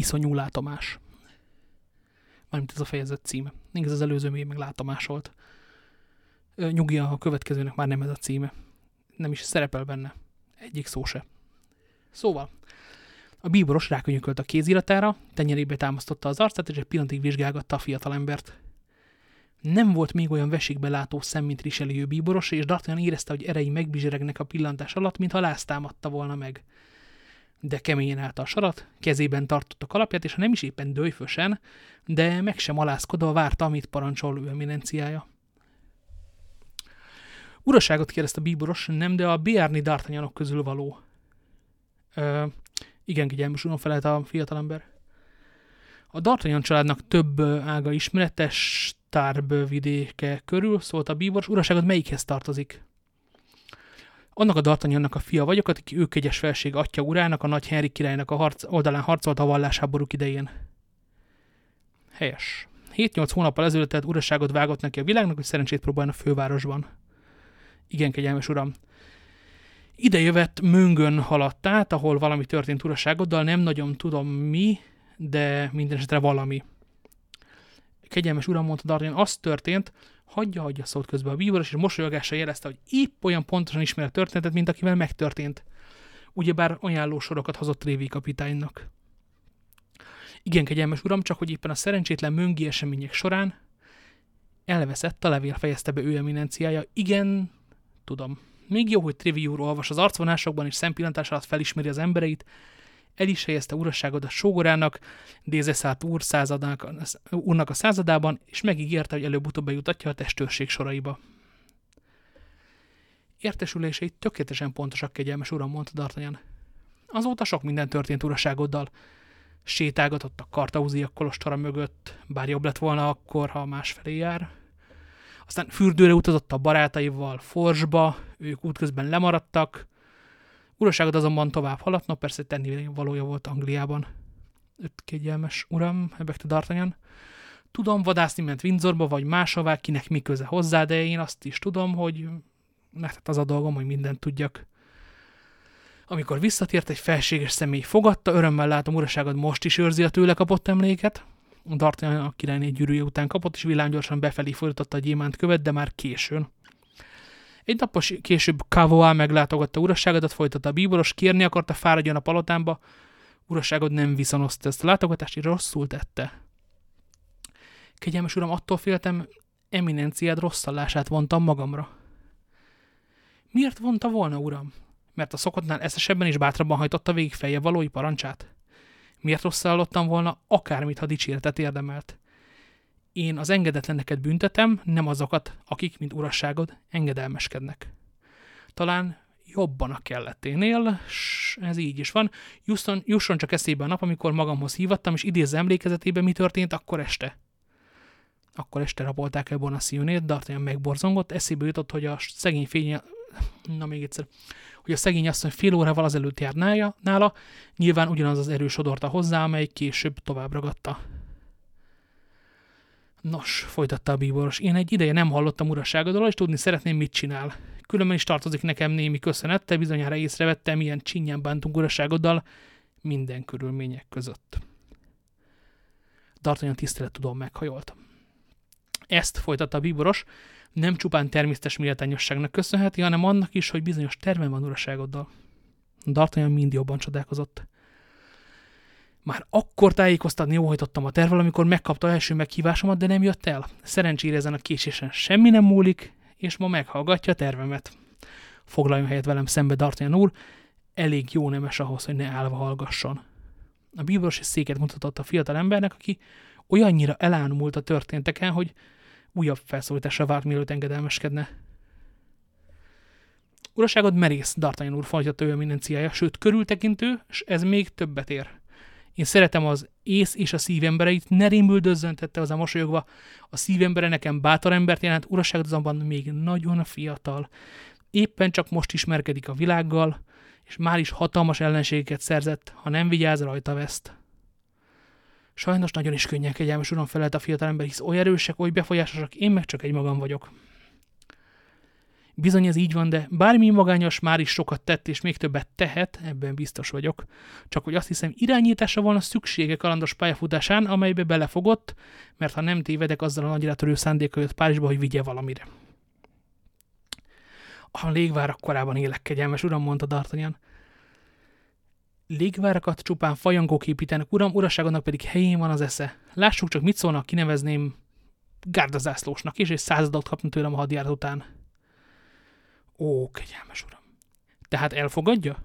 iszonyú látomás. Mármint ez a fejezet címe. Igaz, az előző még meg látomás volt. Nyugi a következőnek már nem ez a címe. Nem is szerepel benne. Egyik szó se. Szóval, a bíboros rákönyökölt a kéziratára, tenyerébe támasztotta az arcát, és egy pillanatig vizsgálgatta a fiatalembert. Nem volt még olyan veségbe látó szem, mint Richelieu bíboros, és D'Artagnan érezte, hogy erei megbizseregnek a pillantás alatt, mintha láztámadta volna meg. De keményen állt a sarat, kezében tartotta kalapját, és ha nem is éppen dőjfösen, de meg sem alázkodva várta, amit parancsol ő eminenciája. Uraságot kérdezte a bíboros, nem, de a Biárni D'Artagnanok közül való. Ö, igen, kegyelmes uram felelt a fiatalember. A D'Artagnan családnak több ága ismeretes, Tárb vidéke körül, szólt a bíboros, uraságot melyikhez tartozik? Annak a D'Artagnannak a fia vagyok, aki ő kegyes felség atya urának, a nagy Henry királynak a harc, oldalán harcolt a vallásháborúk idején. Helyes. 7-8 hónappal ezelőtt tehát uraságot vágott neki a világnak, hogy szerencsét próbáljon a fővárosban. Igen, kegyelmes uram. Ide jövett Möngön haladt át, ahol valami történt uraságoddal, nem nagyon tudom mi, de minden esetre valami. Kegyelmes uram, mondta Darjan, az történt, hagyja, hagyja szót közben a bíboros, és mosolyogással jelezte, hogy épp olyan pontosan ismer a történetet, mint akivel megtörtént. Ugyebár ajánlósorokat hozott Révi kapitánynak. Igen, kegyelmes uram, csak hogy éppen a szerencsétlen möngi események során elveszett a levél fejezte be ő eminenciája. Igen, tudom. Még jó, hogy Triviúr olvas az arcvonásokban, és szempillantás alatt felismeri az embereit, el is helyezte urasságod a sógorának, Dézeszát úr századának, úrnak a századában, és megígérte, hogy előbb-utóbb bejutatja a testőrség soraiba. Értesülései tökéletesen pontosak, kegyelmes uram, mondta D'Artagnan. Azóta sok minden történt uraságoddal. Sétálgatott a Kartauziak kolostora mögött, bár jobb lett volna akkor, ha másfelé jár. Aztán fürdőre utazott a barátaival Forsba, ők útközben lemaradtak. Uraságot azonban tovább haladt, no persze tenni valója volt Angliában. Öt kegyelmes uram, hebegte D'Artagnan. Tudom, vadászni ment Windsorba, vagy máshová, kinek mi köze hozzá, de én azt is tudom, hogy mert az a dolgom, hogy mindent tudjak. Amikor visszatért, egy felséges személy fogadta, örömmel látom, uraságod most is őrzi a tőle kapott emléket. D'Artagnan a királyné gyűrűje után kapott, és villámgyorsan befelé fordította a gyémánt követ, de már későn. Egy napos később Kavoá meglátogatta uraságodat, folytatta a bíboros, kérni akarta, fáradjon a palotámba. Uraságod nem viszonozta ezt a látogatást, és rosszul tette. Kegyelmes uram, attól féltem, eminenciád rosszallását vontam magamra. Miért vonta volna, uram? Mert a szokottnál eszesebben is bátrabban hajtotta végig feje valói parancsát? Miért rosszallottam volna akármit, ha dicséretet érdemelt? Én az engedetleneket büntetem, nem azokat, akik, mint urasságod, engedelmeskednek. Talán jobban a kelleténél, s ez így is van. Jusson, jusson csak eszébe a nap, amikor magamhoz hívattam, és idézze emlékezetébe, mi történt akkor este. Akkor este rabolták el Bonacionét, D'Artagnan megborzongott, eszébe jutott, hogy a szegény fénye, na még egyszer, hogy a szegény asszony fél órával azelőtt jár nála, nála, nyilván ugyanaz az erős odorta hozzá, amely később tovább ragadta. Nos, folytatta a bíboros, én egy ideje nem hallottam uraságodról, és tudni szeretném, mit csinál. Különben is tartozik nekem némi köszönet, te bizonyára észrevettem, milyen csinyán bántunk uraságoddal minden körülmények között. D'Artagnan tisztelet tudom meghajolt. Ezt folytatta a bíboros, nem csupán természetes méltányosságnak köszönheti, hanem annak is, hogy bizonyos terven van uraságoddal. D'Artagnan mind jobban csodálkozott. Már akkor tájékoztatni óhajtottam a tervvel, amikor megkapta első meghívásomat, de nem jött el. Szerencsére ezen a késésen semmi nem múlik, és ma meghallgatja a tervemet. Foglaljon helyet velem szembe, D'Artagnan úr, elég jó nemes ahhoz, hogy ne állva hallgasson. A bíboros széket mutatott a fiatal embernek, aki olyannyira elánmult a történteken, hogy újabb felszólításra várt, mielőtt engedelmeskedne. Uraságod merész, D'Artagnan úr folytatta ő eminenciája, sőt körültekintő, és ez még többet ér. Én szeretem az ész és a szívembereit, ne rémüldözzön, tette a mosolyogva. A szívembere nekem bátor embert jelent, uraságod azonban még nagyon fiatal. Éppen csak most ismerkedik a világgal, és már is hatalmas ellenségeket szerzett, ha nem vigyáz rajta veszt. Sajnos nagyon is könnyen kegyelmes uram felelt a fiatalember, hisz oly erősek, oly befolyásosak, én meg csak egy magam vagyok. Bizony ez így van, de bármi magányos már is sokat tett, és még többet tehet, ebben biztos vagyok. Csak hogy azt hiszem, irányításra volna szüksége kalandos pályafutásán, amelybe belefogott, mert ha nem tévedek, azzal a nagyra törő szándéka jött Párizsba, hogy vigye valamire. A légvárak korában élek, kegyelmes uram, mondta D'Artagnan. Légvárakat csupán fajangók építenek, uram, uraságonak pedig helyén van az esze. Lássuk csak, mit szólnak, kinevezném gárdazászlósnak is, és századot kapna tőlem a hadjárat után. Ó, kegyelmes uram. Tehát elfogadja?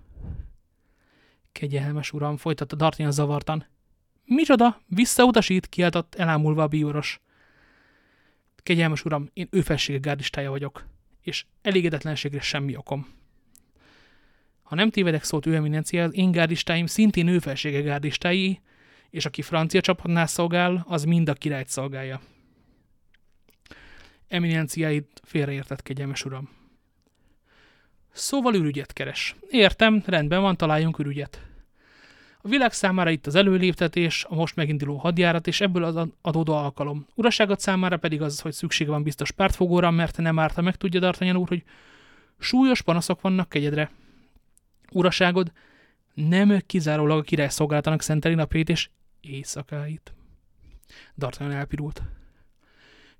Kegyelmes uram, folytatta D'Artagnan zavartan. Micsoda? Visszautasít, kiáltott elámulva a bíóros. Kegyelmes uram, én ő felsége gárdistája vagyok, és elégedetlenségre semmi okom. Ha nem tévedek, szólt ő eminencia, az én gárdistáim szintén ő felsége gárdistái, és aki francia csapatnál szolgál, az mind a királyt szolgálja. Eminenciáit félreértett kegyelmes uram. Szóval ürügyet keres. Értem, rendben van, találjunk ürügyet. A világ számára itt az előléptetés, a most meginduló hadjárat, és ebből az adódó alkalom. Uraságot számára pedig az, hogy szüksége van biztos pártfogóra, mert nem árta meg tudja D'Artagnan úr, hogy súlyos panaszok vannak kegyedre. Uraságod nem kizárólag a király szolgálatának szenteli napjait és éjszakáit. D'Artagnan elpirult.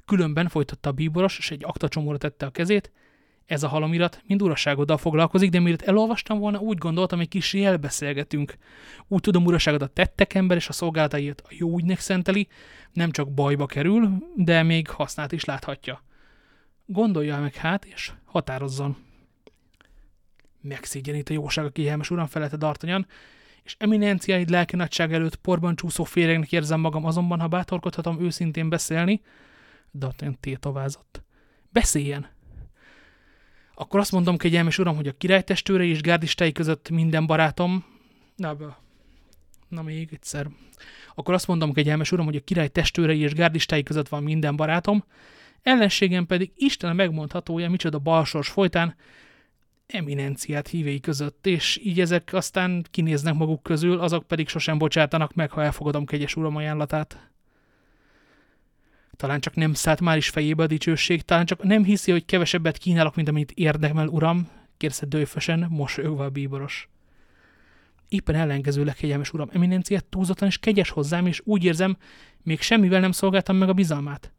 Különben folytatta a bíboros, és egy aktacsomóra tette a kezét, ez a halamirat mind uraságoddal foglalkozik, de mielőtt elolvastam volna, úgy gondoltam, hogy kis elbeszélgetünk. Úgy tudom, uraságodat tettek ember, és a szolgálataiért a jó ügynek szenteli, nem csak bajba kerül, de még hasznát is láthatja. Gondolja meg hát, és határozzon. Megszégyenít a jóság a kihelmes uram felette D'Artagnan, és eminenciáid lelki nagyság előtt porban csúszó féregnek érzem magam, azonban, ha bátorkodhatom őszintén beszélni, D'Artagnan tétovázott. Beszéljen! Akkor azt mondom, kegyelmes uram, hogy a királytestőre és gárdistái között minden barátom... Na, na még egyszer. Akkor azt mondom, kegyelmes uram, hogy a király testőrei és gárdistái között van minden barátom, ellenségem pedig Isten megmondhatója, micsoda balsors folytán, eminenciát hívei között, és így ezek aztán kinéznek maguk közül, azok pedig sosem bocsátanak meg, ha elfogadom kegyes uram ajánlatát. Talán csak nem szállt már is fejébe a dicsőség, talán csak nem hiszi, hogy kevesebbet kínálok, mint amit érdemel, uram, kérdezte dőfösen, mosolyogva a bíboros. Éppen ellenkezőleg, kegyelmes uram, eminenciát túlzottan és kegyes hozzám, és úgy érzem, még semmivel nem szolgáltam meg a bizalmát.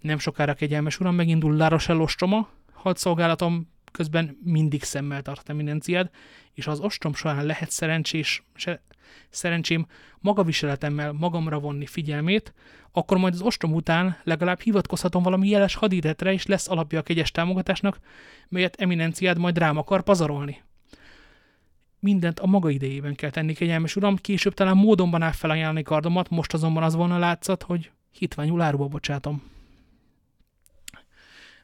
Nem sokára, kegyelmes uram, megindul La Rochelle ostroma, hadszolgálatom közben mindig szemmel tart eminenciád, és az ostrom során lehet szerencsés, se, szerencsém magaviseletemmel magamra vonni figyelmét, akkor majd az ostrom után legalább hivatkozhatom valami jeles hadiretre, és lesz alapja a kegyes támogatásnak, melyet eminenciád majd rám akar pazarolni. Mindent a maga idejében kell tenni, kegyelmes uram, később talán módonban áll felajánlani kardomat, most azonban az volna látszat, hogy hitványul áruba bocsátom.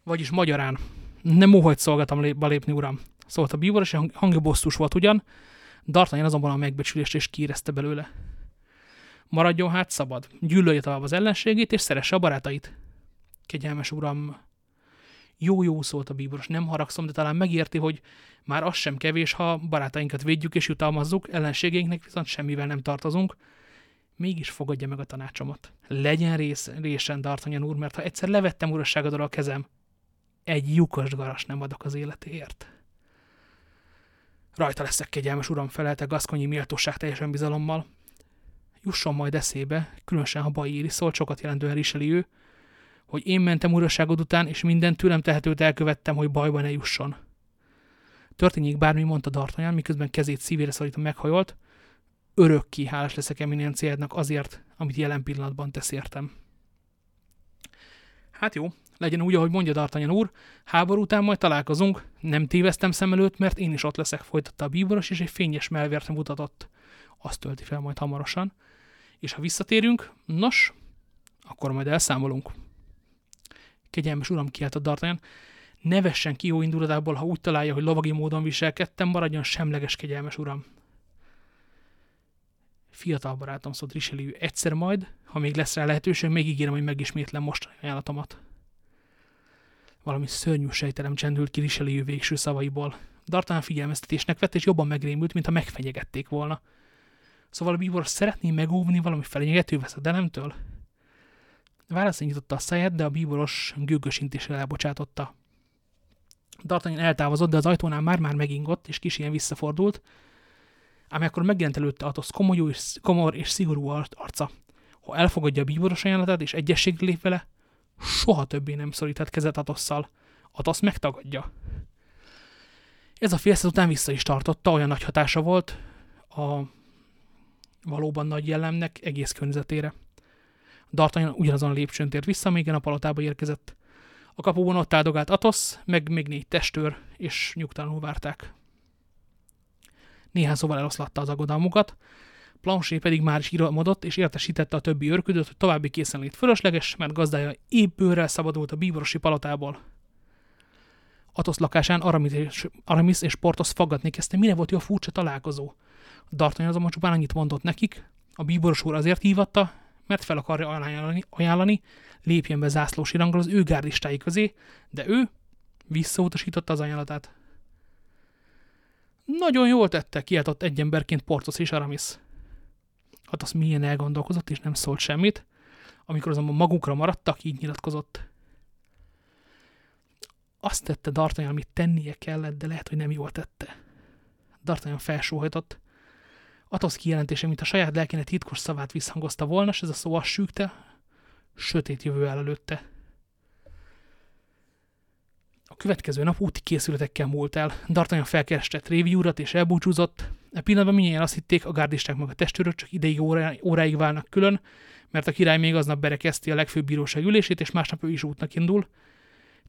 Vagyis magyarán, nem óhajt szolgatom lépni, uram, szólt a bíbor, és hangja bosszus volt ugyan, D'Artagnan azonban a megbecsülést és kiérezte belőle. Maradjon hát szabad, gyűlölje tovább az ellenségét, és szeresse a barátait. Kegyelmes uram, jó-jó szólt a bíboros, nem haragszom, de talán megérti, hogy már az sem kevés, ha barátainkat védjük és jutalmazzuk, ellenségeinknek viszont semmivel nem tartozunk. Mégis fogadja meg a tanácsomat. Legyen rész, résen, D'Artagnan úr, mert ha egyszer levettem urasságodról a kezem, egy lyukas garas nem adok az életéért. Rajta leszek, kegyelmes uram, felelte Gaszkonyi méltóság teljesen bizalommal. Jusson majd eszébe, különösen ha Baíri szólt sokat jelentően ő, hogy én mentem uraságod után, és minden tőlem tehetőt elkövettem, hogy bajba ne jusson. Történjék bármi, mondta D'Artagnan, miközben kezét szívére szorítva meghajolt, örökké hálás leszek eminenciádnak azért, amit jelen pillanatban tesz értem. Hát jó, legyen úgy, ahogy mondja D'Artagnan úr, háború után majd találkozunk, nem téveztem szem előtt, mert én is ott leszek, folytatta a bíboros, és egy fényes melvért mutatott. Azt tölti fel majd hamarosan. És ha visszatérünk, nos, akkor majd elszámolunk. Kegyelmes uram, kiáltott D'Artagnan, ne vessen ki jó indulatából, ha úgy találja, hogy lovagi módon viselkedtem, maradjon semleges, kegyelmes uram. Fiatal barátom, szólt Richelieu, egyszer majd, ha még lesz rá lehetőség, még ígérem, hogy megismétlem most ajánlatomat. Valami szörnyű sejtelem csendült ki Richelieu végső szavaiból. D'Artagnan figyelmeztetésnek vett, és jobban megrémült, mintha megfenyegették volna. Szóval a bíbor szeretné megóvni valami fenyegető veszedelemtől? Válaszra nyitotta a száját, de a bíboros gőgösintéssel elbocsátotta. D'Artagnan eltávozott, de az ajtónál már-már megingott, és kis ilyen visszafordult, ám akkor megjelent előtte komolyú és, komor és szigorú arca. Ha elfogadja a bíboros ajánlatát, és egyességre lép vele, soha többé nem szoríthat kezet Athosszal. Athos megtagadja. Ez a félszet után vissza is tartotta, olyan nagy hatása volt a valóban nagy jellemnek egész környezetére. D'Artagnan ugyanazon a lépcsőn tért vissza, még a palotába érkezett. A kapuban ott áldogált Athos, meg még négy testőr, és nyugtalanul várták. Néhány szóval eloszlatta az aggodalmukat, Planchet pedig már is iramodott, és értesítette a többi őrködőt, hogy további készenlét fölösleges, mert gazdája épp bőrrel szabadult a bíborosi palotából. Athos lakásán Aramis és, Aramis és Portos faggatni kezdte, mire volt jó a furcsa találkozó. D'Artagnan azonban csupán annyit mondott nekik, a bíboros úr azért hívatta, mert fel akarja ajánlani, ajánlani lépjen be zászlósi rangra az ő gárdistái közé, de ő visszautasította az ajánlatát. Nagyon jól tette, kiáltott egy emberként Portos és Aramis. Hát az milyen elgondolkozott, és nem szólt semmit. Amikor azonban magukra maradtak, így nyilatkozott. Azt tette D'Artagnan, amit tennie kellett, de lehet, hogy nem jól tette. D'Artagnan felsóhajtott. Athos kijelentése, mint a saját lelkének titkos szavát visszhangozta volna, és ez a szó azt sűgte, sötét jövő el előtte. A következő nap úti készületekkel múlt el. D'Artagnan felkereste Trévi urat és elbúcsúzott. E pillanatban mindjárt azt hitték, a gárdisták meg a testőrök csak ideig óráig válnak külön, mert a király még aznap berekezti a legfőbb bíróság ülését, és másnap ő is útnak indul.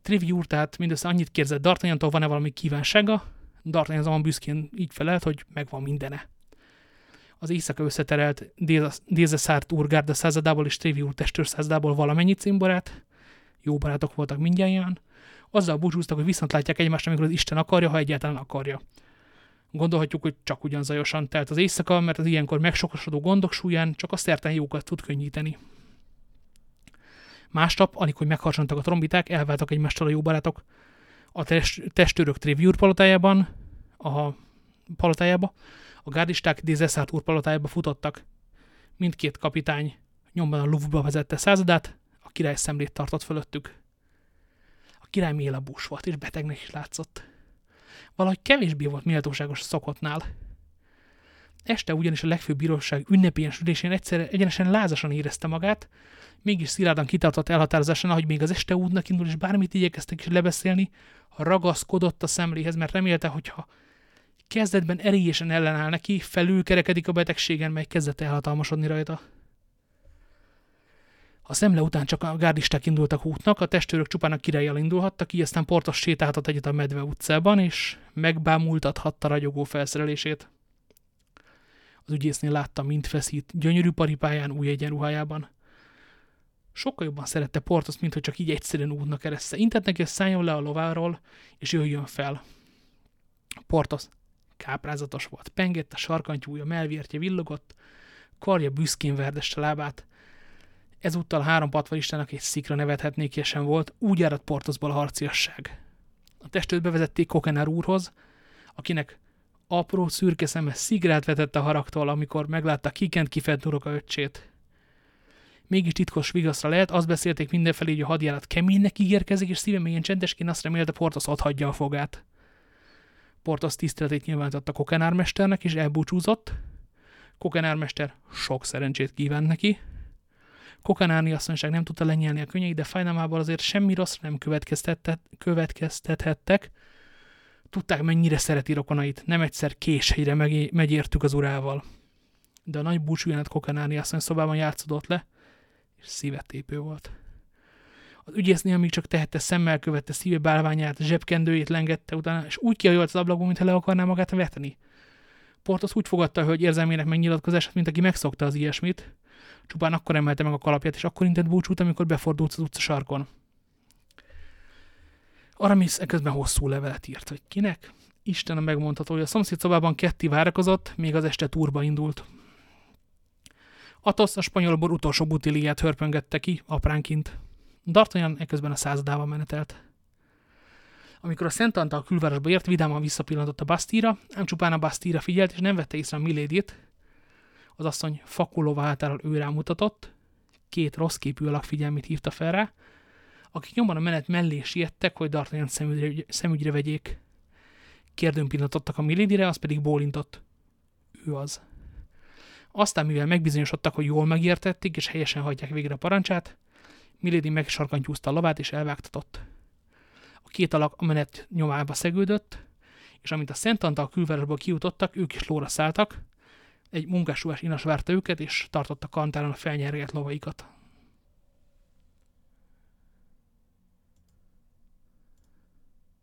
Trévi úr tehát mindössze annyit kérdezett D'Artagnantól, van-e valami kívánsága? D'Artagnan azonban büszkén így felelt, hogy megvan mindene az éjszaka összeterelt Dézeszárt úr gárda századából és Trévi úr testőr századából valamennyi cimborát, jó barátok voltak mindjárt, azzal búcsúztak, hogy viszont látják egymást, amikor az Isten akarja, ha egyáltalán akarja. Gondolhatjuk, hogy csak ugyan zajosan telt az éjszaka, mert az ilyenkor megsokosodó gondok súlyán csak a szerten jókat tud könnyíteni. Másnap, alig, hogy megharsantak a trombiták, elváltak egymástól a jó barátok. A test, testőrök Trévi úr palotájában, a palotájába, a gárdisták Dézeszárt úrpalotájába futottak. Mindkét kapitány nyomban a Louvre-ba vezette századát, a király szemlét tartott fölöttük. A király mélabús volt, és betegnek is látszott. Valahogy kevésbé volt méltóságos a szokottnál. Este ugyanis a legfőbb bíróság ünnepélyes ülésén egyszerre egyenesen lázasan érezte magát, mégis szilárdan kitartott elhatározásán, hogy még az este útnak indul, és bármit igyekeztek is lebeszélni, ragaszkodott a szemléhez, mert remélte, hogyha Kezdetben erélyesen ellenáll neki, felülkerekedik a betegségen, mely kezdett elhatalmasodni rajta. A szemle után csak a gárdisták indultak útnak, a testőrök csupán a királyjal indulhattak, így aztán Portos sétáltat egyet a Medve utcában, és megbámultathatta ragyogó felszerelését. Az ügyésznél látta, mint feszít, gyönyörű paripáján, új egyenruhájában. Sokkal jobban szerette Portos, mint hogy csak így egyszerűen útnak kereszte. Intett neki, hogy szálljon le a lováról, és jöjjön fel. Portos káprázatos volt. Pengett a sarkantyúja, melvértje villogott, karja büszkén verdeste lábát. Ezúttal három patvaristának egy szikra nevethetnékésen volt, úgy áradt Portoszból a harciasság. A testőt bevezették Kokenár úrhoz, akinek apró szürke szeme szigrát vetett a haraktól, amikor meglátta kikent kifelt Nuroka öccsét. Mégis titkos vigaszra lehet, azt beszélték mindenfelé, hogy a hadjárat keménynek ígérkezik, és szíve mélyen csendesként azt remélte, Portos ott hagyja a fogát. Portos tiszteletét nyilvánította Kokenármesternek, és elbúcsúzott. Kokenármester sok szerencsét kívánt neki. Kokenárni asszonyság nem tudta lenyelni a könnyeit, de fájdalmából azért semmi rossz nem következtethettek. Tudták, mennyire szereti rokonait. Nem egyszer késhegyre megértük az urával. De a nagy búcsújánat Kokenárni asszony szobában játszódott le, és szívetépő volt. Az ügyésznél még csak tehette szemmel, követte szíve bálványát, zsebkendőjét lengette utána, és úgy kiajolt az ablakból, mintha le akarná magát vetni. Portos úgy fogadta a hölgy érzelmének megnyilatkozását, mint aki megszokta az ilyesmit. Csupán akkor emelte meg a kalapját, és akkor intett búcsút, amikor befordult az utca sarkon. Aramis eközben hosszú levelet írt, hogy kinek? Istenem megmondható, hogy a szomszéd szobában Ketti várakozott, még az este túrba indult. Atos a spanyolból utolsó butiliát hörpöngette ki, apránként. D'Artagnan eközben a századával menetelt. Amikor a Szent Antal külvárosba ért, vidáman visszapillantott a Bastira, ám csupán a Bastira figyelt, és nem vette észre a Milédit. Az asszony fakulóva hátáról ő rámutatott, két rossz képű alak figyelmét hívta fel rá. akik nyomban a menet mellé siettek, hogy D'Artagnan szemügyre, szemügyre vegyék. Kérdőn pillantottak a Milidire, az pedig bólintott. Ő az. Aztán, mivel megbizonyosodtak, hogy jól megértették, és helyesen hagyják végre a parancsát, Milady megsarkantyúzta a lavát, és elvágtatott. A két alak a menet nyomába szegődött, és amint a Szent Antal külvárosból kijutottak, ők is lóra szálltak, egy munkásúás inas várta őket, és tartotta kantáron a felnyergelt lovaikat.